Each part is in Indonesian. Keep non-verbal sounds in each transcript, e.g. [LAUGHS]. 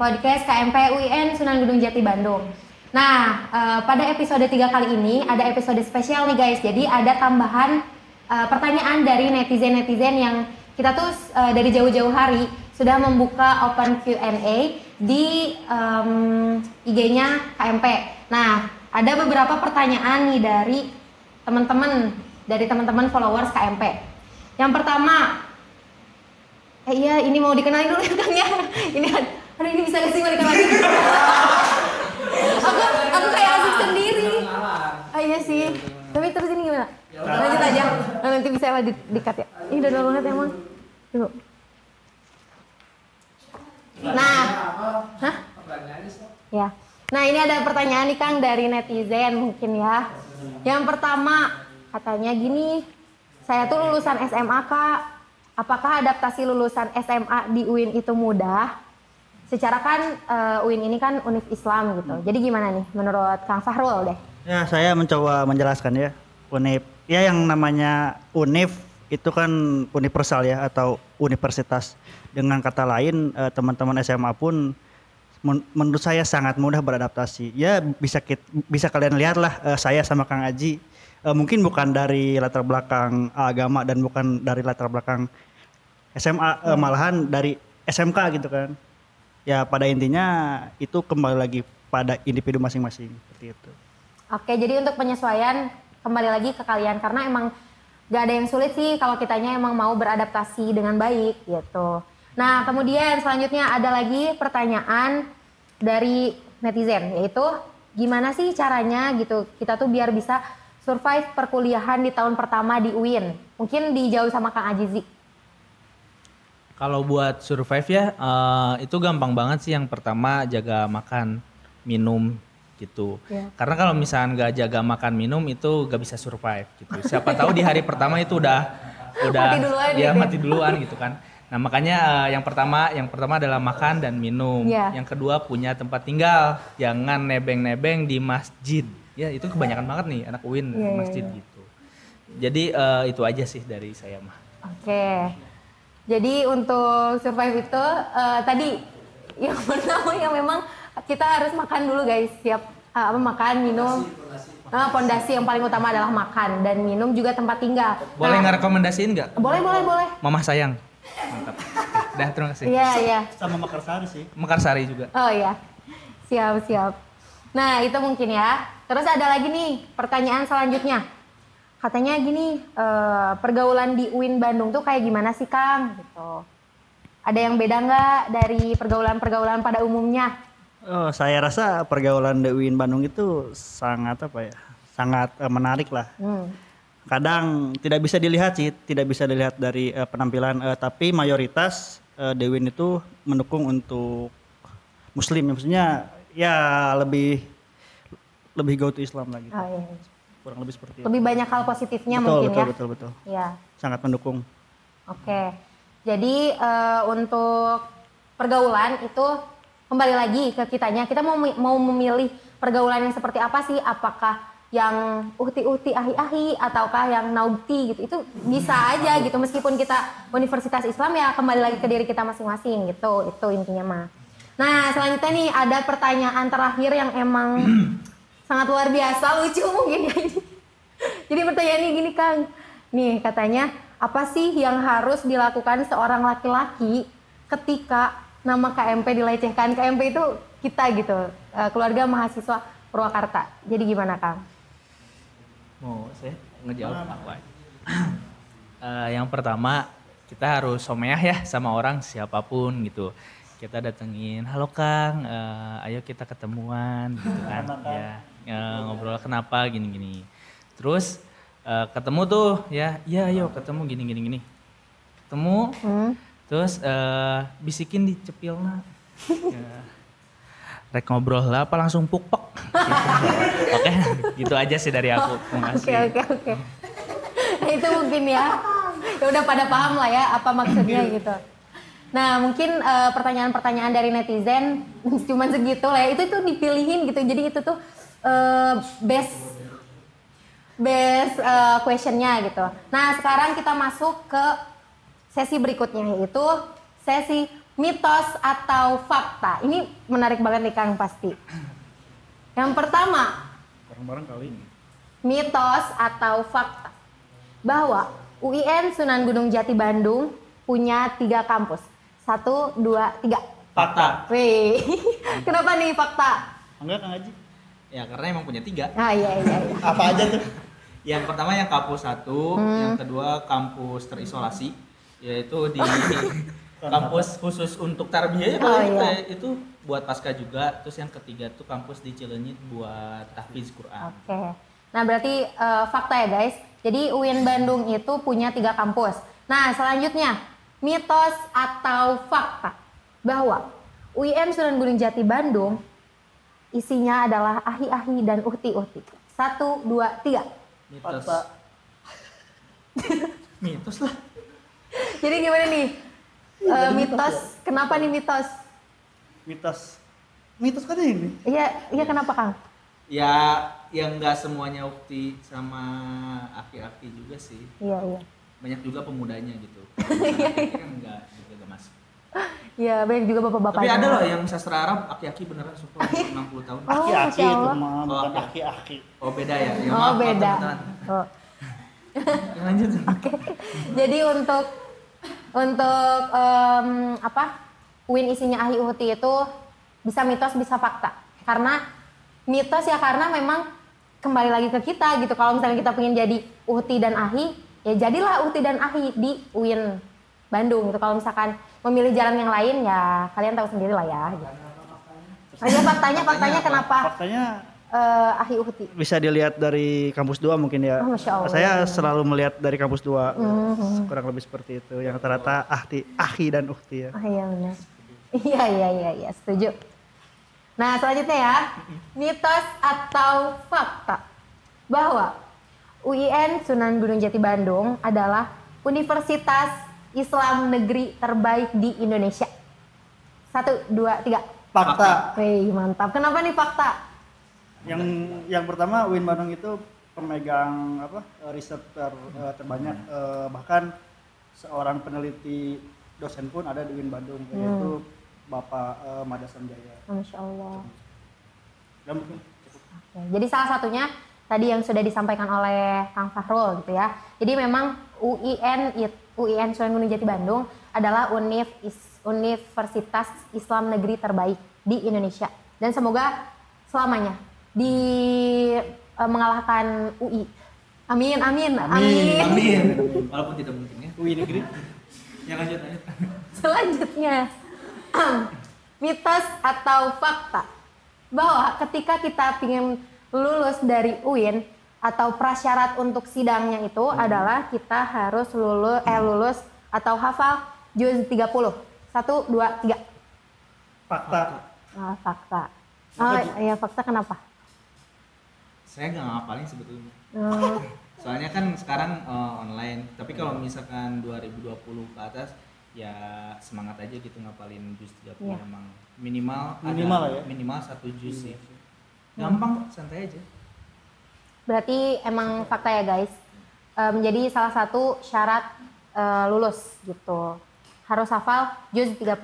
podcast KMP UIN Sunan Gunung Jati Bandung. Nah, uh, pada episode 3 kali ini ada episode spesial nih guys. Jadi ada tambahan uh, pertanyaan dari netizen-netizen yang kita tuh uh, dari jauh-jauh hari sudah membuka open Q&A di um, IG-nya KMP. Nah, ada beberapa pertanyaan nih dari teman-teman dari teman-teman followers KMP. Yang pertama, eh iya ini mau dikenalin dulu ya [LAUGHS] Kang ya ini aduh ini bisa gak sih balikan lagi. [LAUGHS] Aku aku kayak asik sendiri. ah iya sih. Tapi terus ini gimana? Lanjut aja. Nah, nanti bisa lah di, dikat ya. Ini udah banget emang. Tunggu. Nah. hah? Ya. Nah ini ada pertanyaan nih Kang dari netizen mungkin ya. Yang pertama katanya gini. Saya tuh lulusan SMA Kak. Apakah adaptasi lulusan SMA di UIN itu mudah? Secara kan uh, UIN ini kan univ Islam gitu. Jadi gimana nih menurut Kang Fahrul deh? Ya, saya mencoba menjelaskan ya. Univ ya yang namanya univ itu kan universal ya atau universitas. Dengan kata lain uh, teman-teman SMA pun men menurut saya sangat mudah beradaptasi. Ya bisa kita, bisa kalian lihatlah uh, saya sama Kang Aji uh, mungkin bukan dari latar belakang agama dan bukan dari latar belakang SMA hmm. uh, malahan dari SMK gitu kan ya pada intinya itu kembali lagi pada individu masing-masing seperti itu. Oke jadi untuk penyesuaian kembali lagi ke kalian karena emang gak ada yang sulit sih kalau kitanya emang mau beradaptasi dengan baik gitu. Nah kemudian selanjutnya ada lagi pertanyaan dari netizen yaitu gimana sih caranya gitu kita tuh biar bisa survive perkuliahan di tahun pertama di UIN mungkin dijawab sama Kang Ajizi kalau buat survive ya uh, itu gampang banget sih yang pertama jaga makan, minum gitu. Yeah. Karena kalau misalnya nggak jaga makan minum itu nggak bisa survive gitu. Siapa tahu di hari pertama itu udah udah mati duluan ya mati duluan gitu kan. Nah makanya uh, yang pertama yang pertama adalah makan dan minum. Yeah. Yang kedua punya tempat tinggal, jangan nebeng-nebeng di masjid. Ya itu kebanyakan banget nih anak UIN yeah, iya, masjid yeah. gitu. Jadi uh, itu aja sih dari saya mah. Oke. Okay. Jadi untuk survive itu uh, tadi yang [LAUGHS] pertama yang memang kita harus makan dulu guys, siap uh, apa makan, minum. Nah, pondasi yang paling utama adalah makan dan minum juga tempat tinggal. Boleh nah, ngerekomendasiin nggak? Boleh, boleh, boleh. Mama sayang. Mantap. Dah, terima kasih. Iya, iya. Sama Mekarsari sih. Mekarsari juga. Oh iya. Siap, siap. Nah, itu mungkin ya. Terus ada lagi nih pertanyaan selanjutnya katanya gini uh, pergaulan di UIN Bandung tuh kayak gimana sih Kang? Gitu. Ada yang beda nggak dari pergaulan-pergaulan pada umumnya? Oh saya rasa pergaulan di UIN Bandung itu sangat apa ya sangat uh, menarik lah. Hmm. kadang tidak bisa dilihat sih tidak bisa dilihat dari uh, penampilan uh, tapi mayoritas uh, di UIN itu mendukung untuk muslim. Maksudnya ya lebih lebih go to Islam lagi. Oh, iya kurang lebih seperti lebih itu. banyak hal positifnya betul, mungkin betul, ya? betul betul. Ya sangat mendukung. Oke. Jadi uh, untuk pergaulan itu kembali lagi ke kitanya. Kita mau mau memilih pergaulan yang seperti apa sih? Apakah yang uhti-uhti ahi-ahi ataukah yang nauti gitu? Itu bisa aja gitu. Meskipun kita universitas Islam ya kembali lagi ke diri kita masing-masing gitu. Itu intinya mah nah selanjutnya nih ada pertanyaan terakhir yang emang [CLEARS THROAT] sangat luar biasa lucu mungkin ya ini. Jadi pertanyaannya gini Kang, nih katanya apa sih yang harus dilakukan seorang laki-laki ketika nama KMP dilecehkan? KMP itu kita gitu, eh, keluarga mahasiswa Purwakarta. Jadi gimana Kang? Mau saya ngejawab apa? uh, yang pertama kita harus someah ya sama orang siapa pun gitu kita datengin halo kang uh, ayo kita ketemuan gitu kan ya uh, ngobrol kenapa gini gini terus uh, ketemu tuh ya ya ayo ketemu gini gini ketemu hmm. terus uh, bisikin di cepilna ya. rek ngobrol lah apa langsung pukpek gitu. [LAUGHS] oke gitu aja sih dari aku oke oke oke itu mungkin ya ya udah pada paham lah ya apa maksudnya gitu Nah mungkin pertanyaan-pertanyaan dari netizen [LAUGHS] cuma segitu lah ya. Itu tuh dipilihin gitu. Jadi itu tuh uh, best best uh, questionnya gitu. Nah sekarang kita masuk ke sesi berikutnya yaitu sesi mitos atau fakta? Ini menarik banget nih Kang pasti. Yang pertama, Bareng-bareng kali ini. mitos atau fakta bahwa UIN Sunan Gunung Jati Bandung punya tiga kampus. Satu, dua, tiga. Fakta. Wih, [LAUGHS] kenapa nih fakta? Enggak Kang Haji? Ya karena emang punya tiga. Ah iya iya. iya. [LAUGHS] Apa aja tuh? Yang pertama yang kampus satu, Hmm. yang kedua kampus terisolasi, yaitu di [LAUGHS] kampus khusus untuk tarbiyah ya Oh, iya. Itu buat pasca juga. Terus yang ketiga tuh kampus di Cilenyit buat tahfiz Quran. Oke. Nah berarti eh, fakta ya guys. Jadi UIN Bandung itu punya tiga kampus. Nah selanjutnya mitos atau fakta bahwa UIN Sunan Gunung Jati Bandung isinya adalah ahi-ahi dan uhti-uhti. Satu, dua, tiga. Mitos. [LAUGHS] Mitos lah. Jadi gimana nih? Eh, mitos, kenapa nih mitos? Mitos. Mitos kan ini. Iya, iya kenapa Kang? Ya yang nggak semuanya ukti sama aki-aki juga sih. Iya, iya. Banyak juga pemudanya gitu. [LAUGHS] Aki-aki kan nggak juga nggak masuk. Iya, banyak juga bapak-bapak. Tapi ada loh yang sastra Arab aki-aki beneran sumpah 60 tahun. Oh, Aki-aki Masya itu mah, bukan Oh, oke. aki-aki. Oh beda ya? ya Oh, maaf, beda. Oh. Ya, lanjut. Jadi untuk untuk em, apa win isinya ahi uhti itu bisa mitos bisa fakta karena mitos ya karena memang kembali lagi ke kita gitu kalau misalnya kita pengen jadi uhti dan ahi ya jadilah uhti dan ahi di UIN Bandung gitu kalau misalkan memilih jalan yang lain ya kalian tahu sendiri lah ya gitu. Aja faktanya faktanya apa? kenapa Faktanya eh, ahi uhti bisa dilihat dari kampus 2 mungkin ya. Oh, Masya Allah. Saya selalu melihat dari kampus 2. Mhm. Kurang lebih seperti itu. Yang rata-rata ahti, ahi dan uhti ya. Oh iya benar. [LAUGHS] Iya iya iya iya setuju. Nah selanjutnya ya mitos atau fakta bahwa UIN Sunan Gunung Jati Bandung adalah universitas Islam negeri terbaik di Indonesia. Satu dua tiga. Fakta. Wih mantap. Kenapa nih fakta? Yang yang pertama Win Bandung itu pemegang apa eh, riset ter, eh, terbanyak eh, bahkan seorang peneliti dosen pun ada di Win Bandung yaitu Bapak eh, Mada Sanjaya. Masya Allah. Dan mungkin cukup. Oke, Jadi salah satunya tadi yang sudah disampaikan oleh Kang Fahrul gitu ya. Jadi memang UIN it- UIN Sunan Gunung Jati Bandung adalah univ is- universitas Islam negeri terbaik di Indonesia dan semoga selamanya di eh, mengalahkan UI. Amin amin amin. Amin. Walaupun tidak mungkin ya. UI negeri. Ya lanjut lanjut. Selanjutnya, [CLEARS THROAT] mitos atau fakta bahwa ketika kita ingin lulus dari UIN atau prasyarat untuk sidangnya itu adalah kita harus lulus eh lulus atau hafal juz 30. Satu, dua, tiga. Fakta. Ah, fakta. Oh iya fakta kenapa? Saya nggak ngapalin sebetulnya. Hmm, [LAUGHS] Soalnya kan sekarang eh, online. Tapi kalau misalkan 2020 ke atas ya semangat aja gitu ngapalin jus 30 Iya. emang minimal ada- Minimal lah ya. minimal satu jus sih. Gampang kok, santai aja. Berarti emang fakta ya guys. Eh, menjadi salah satu syarat eh, lulus gitu. Harus hafal juz 30.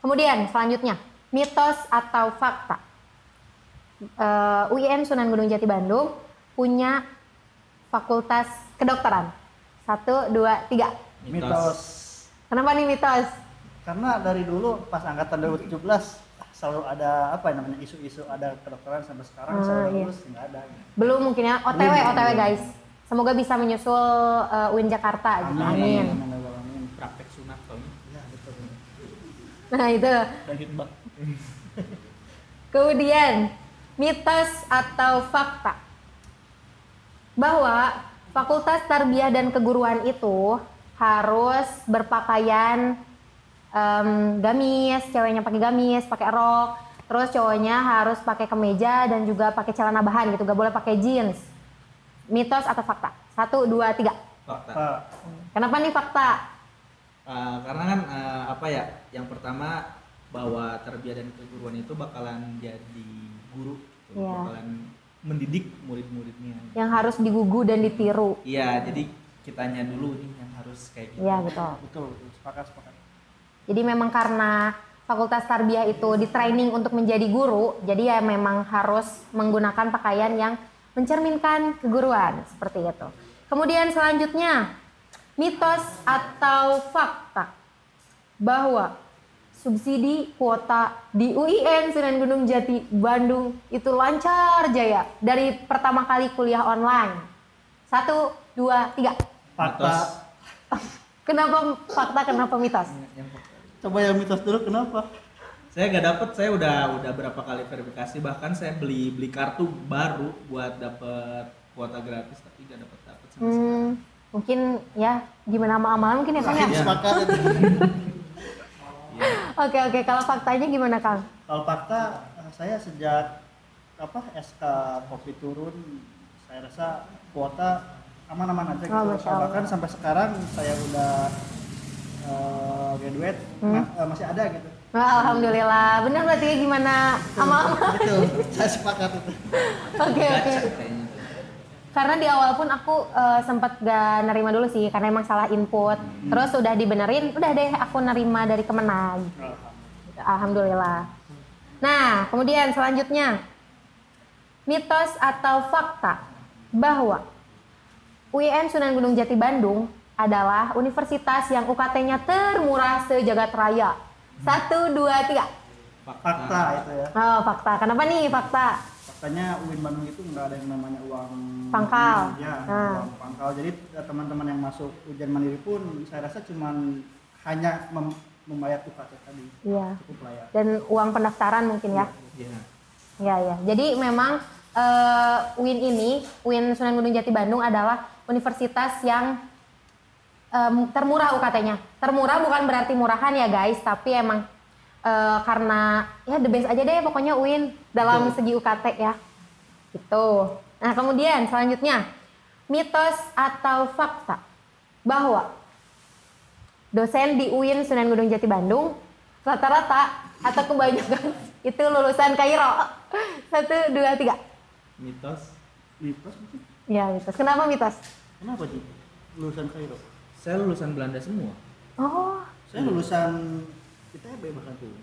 Kemudian selanjutnya, mitos atau fakta. Eh, UIN Sunan Gunung Jati Bandung punya fakultas kedokteran. Satu, dua, tiga. Mitos. Kenapa nih mitos? Karena dari dulu pas angkatan 2017 selalu ada apa ya namanya isu-isu ada kedokteran sampai sekarang Ah, selalu iya. lulus nggak ada. Belum mungkin ya, OTW, Belum. OTW guys. Semoga bisa menyusul eh, UIN Jakarta. gitu. Amin. Amin. Amin. Praktek sunat soalnya. Ya, betul. Nah itu. Dan hitbah. Kemudian mitos atau fakta bahwa Fakultas Tarbiyah dan Keguruan itu harus berpakaian em, gamis, ceweknya pakai gamis, pakai rok, terus cowoknya harus pakai kemeja dan juga pakai celana bahan gitu, gak boleh pakai jeans. Mitos atau fakta? Satu, dua, tiga. Fakta. Kenapa nih fakta? Eh, karena kan eh, apa ya? Yang pertama bahwa terbiah dan keguruan itu bakalan jadi guru, gitu. Iya. bakalan mendidik murid-muridnya. Yang harus digugu dan ditiru. Iya, jadi kitanya dulu nih yang harus kayak gitu. Iya betul. betul, betul. Sepakat, sepakat. Jadi memang karena Fakultas Tarbiyah itu di training untuk menjadi guru, jadi ya memang harus menggunakan pakaian yang mencerminkan keguruan seperti itu. Kemudian selanjutnya mitos atau fakta bahwa subsidi kuota di UIN Sunan Gunung Jati Bandung itu lancar jaya dari pertama kali kuliah online. Satu, dua, tiga. Fakta. Kenapa fakta, kenapa mitos? Coba yang mitos dulu kenapa? Saya nggak dapet, saya udah udah berapa kali verifikasi bahkan saya beli beli kartu baru buat dapet kuota gratis tapi nggak dapet dapet sama sekali. Hmm, mungkin ya gimana sama amalan mungkin ya Kang ya? Sepakat. [LAUGHS] Oke oke, kalau faktanya gimana Kang? Kalau fakta eh, saya sejak apa SK kopi turun saya rasa kuota aman-aman aja gitu. Oh. Bahkan sampai sekarang saya udah eh, graduate Hmm. ma- eh, masih ada gitu. Wah, Alhamdulillah, benar berarti ya gimana ama-ama? Betul, saya sepakat itu. [LAUGHS] Oke oke. Karena di awal pun aku eh, sempat gak nerima dulu sih, karena emang salah input. Terus udah dibenerin, udah deh aku nerima dari Kemenag. Alhamdulillah. Nah, kemudian selanjutnya mitos atau fakta bahwa UIN Sunan Gunung Jati Bandung adalah universitas yang UKT-nya termurah sejagat raya. Satu, dua, tiga. Fakta itu ya. Oh, fakta. Kenapa nih fakta? Faktanya UIN Bandung itu nggak ada yang namanya uang Pangkal. Ya, Nah. uang pangkal. Jadi eh, teman-teman yang masuk ujian mandiri pun saya rasa cuman hanya mem- membayar UKT tadi. Iya. Cukup lah ya. Dan uang pendaftaran mungkin ya. Iya. Ya, ya. Jadi memang eh, UIN ini, UIN Sunan Gunung Jati Bandung adalah universitas yang em, termurah UKT-nya. Termurah bukan berarti murahan ya guys, tapi emang eh, karena ya the best aja deh pokoknya UIN dalam segi UKT ya. Gitu. Nah, kemudian selanjutnya mitos atau fakta bahwa dosen di UIN Sunan Gunung Jati Bandung rata-rata atau kebanyakan [LAUGHS] itu lulusan Kairo. [LAUGHS] Satu, dua, tiga. Mitos. Mitos mungkin. Ya, mitos. Kenapa mitos? Kenapa sih? Lulusan Kairo. Saya lulusan Belanda semua. Oh, Saya lulusan ITB bahkan tuh.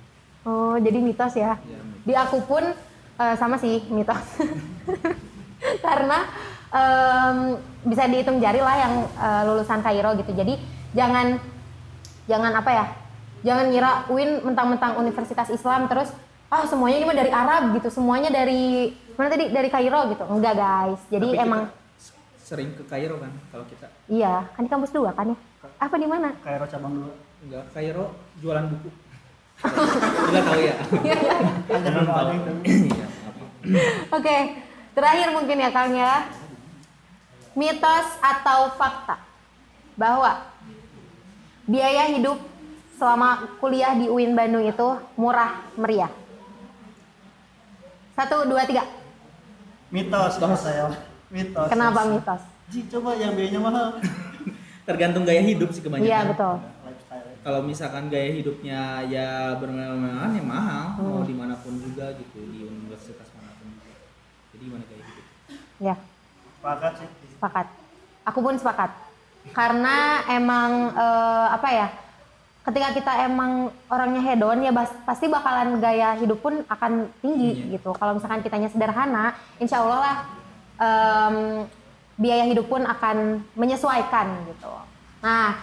oh jadi mitos ya. Ya, mitos. Di aku pun eh, sama sih mitos. [LAUGHS] Karena em, bisa dihitung jari lah yang eh, lulusan Kairo gitu. Jadi jangan jangan apa ya? Jangan ngira UIN mentang-mentang universitas Islam terus ah semuanya ini mah dari Arab gitu. Semuanya dari mana tadi? Dari Kairo gitu. Enggak, guys. Jadi Tapi kita emang s- sering ke Kairo kan kalau kita iya, kan di kampus dua kan ya? Apa di mana? Kairo cabang dua. enggak Kairo jualan buku. [LAUGHS] Enggak tahu ya. Belum tahu. Iya. Oke, terakhir mungkin ya Kang ya. Mitos atau fakta bahwa biaya hidup selama kuliah di UIN Bandung itu murah meriah. Satu, dua, tiga. Mitos kalau saya. Mitos. Kenapa mitos? Ji, coba yang biayanya mahal. [LAUGHS] Tergantung gaya hidup sih kebanyakan. Iya betul. Lifestyle. Kalau misalkan gaya hidupnya ya bermewah-mewahan ya mahal, mau Hmm. di mana pun juga gitu di universitas mana pun juga. Jadi gimana gaya hidup? Ya, Sepakat sih. sepakat. Aku pun sepakat. Karena emang eh, apa ya? Ketika kita emang orangnya hedon ya bas- pasti bakalan gaya hidup pun akan tinggi Iya. gitu. Kalau misalkan kitanya sederhana, insya Allah lah em, biaya hidup pun akan menyesuaikan gitu. Nah,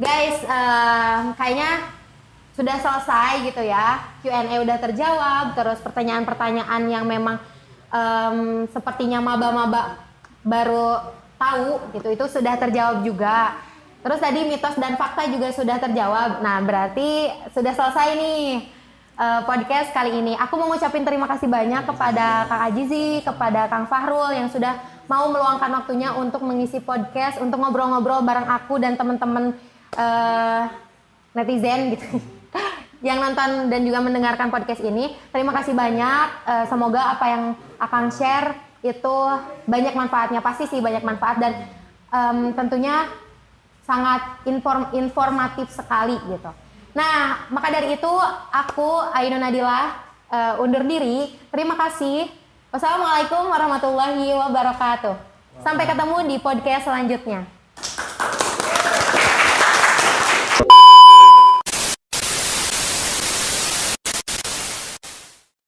guys, em, kayaknya sudah selesai gitu ya. Q&A udah terjawab, terus pertanyaan-pertanyaan yang memang em, sepertinya maba-maba baru tahu gitu itu sudah terjawab juga. Terus tadi mitos dan fakta juga sudah terjawab. Nah, berarti sudah selesai nih eh, podcast kali ini. Aku mau ngucapin terima kasih banyak kepada Kang Ajizi, kepada Kang Fahrul yang sudah mau meluangkan waktunya untuk mengisi podcast, untuk ngobrol-ngobrol bareng aku dan teman-teman eh, netizen gitu. [LAUGHS] yang nonton dan juga mendengarkan podcast ini. Terima kasih banyak. Eh, semoga apa yang akan share itu banyak manfaatnya. Pasti sih banyak manfaat dan em, tentunya sangat inform informatif sekali gitu. Nah, maka dari itu aku Ainun Nadila eh, undur diri. Terima kasih. Wassalamualaikum warahmatullahi wabarakatuh. Sampai ketemu di podcast selanjutnya.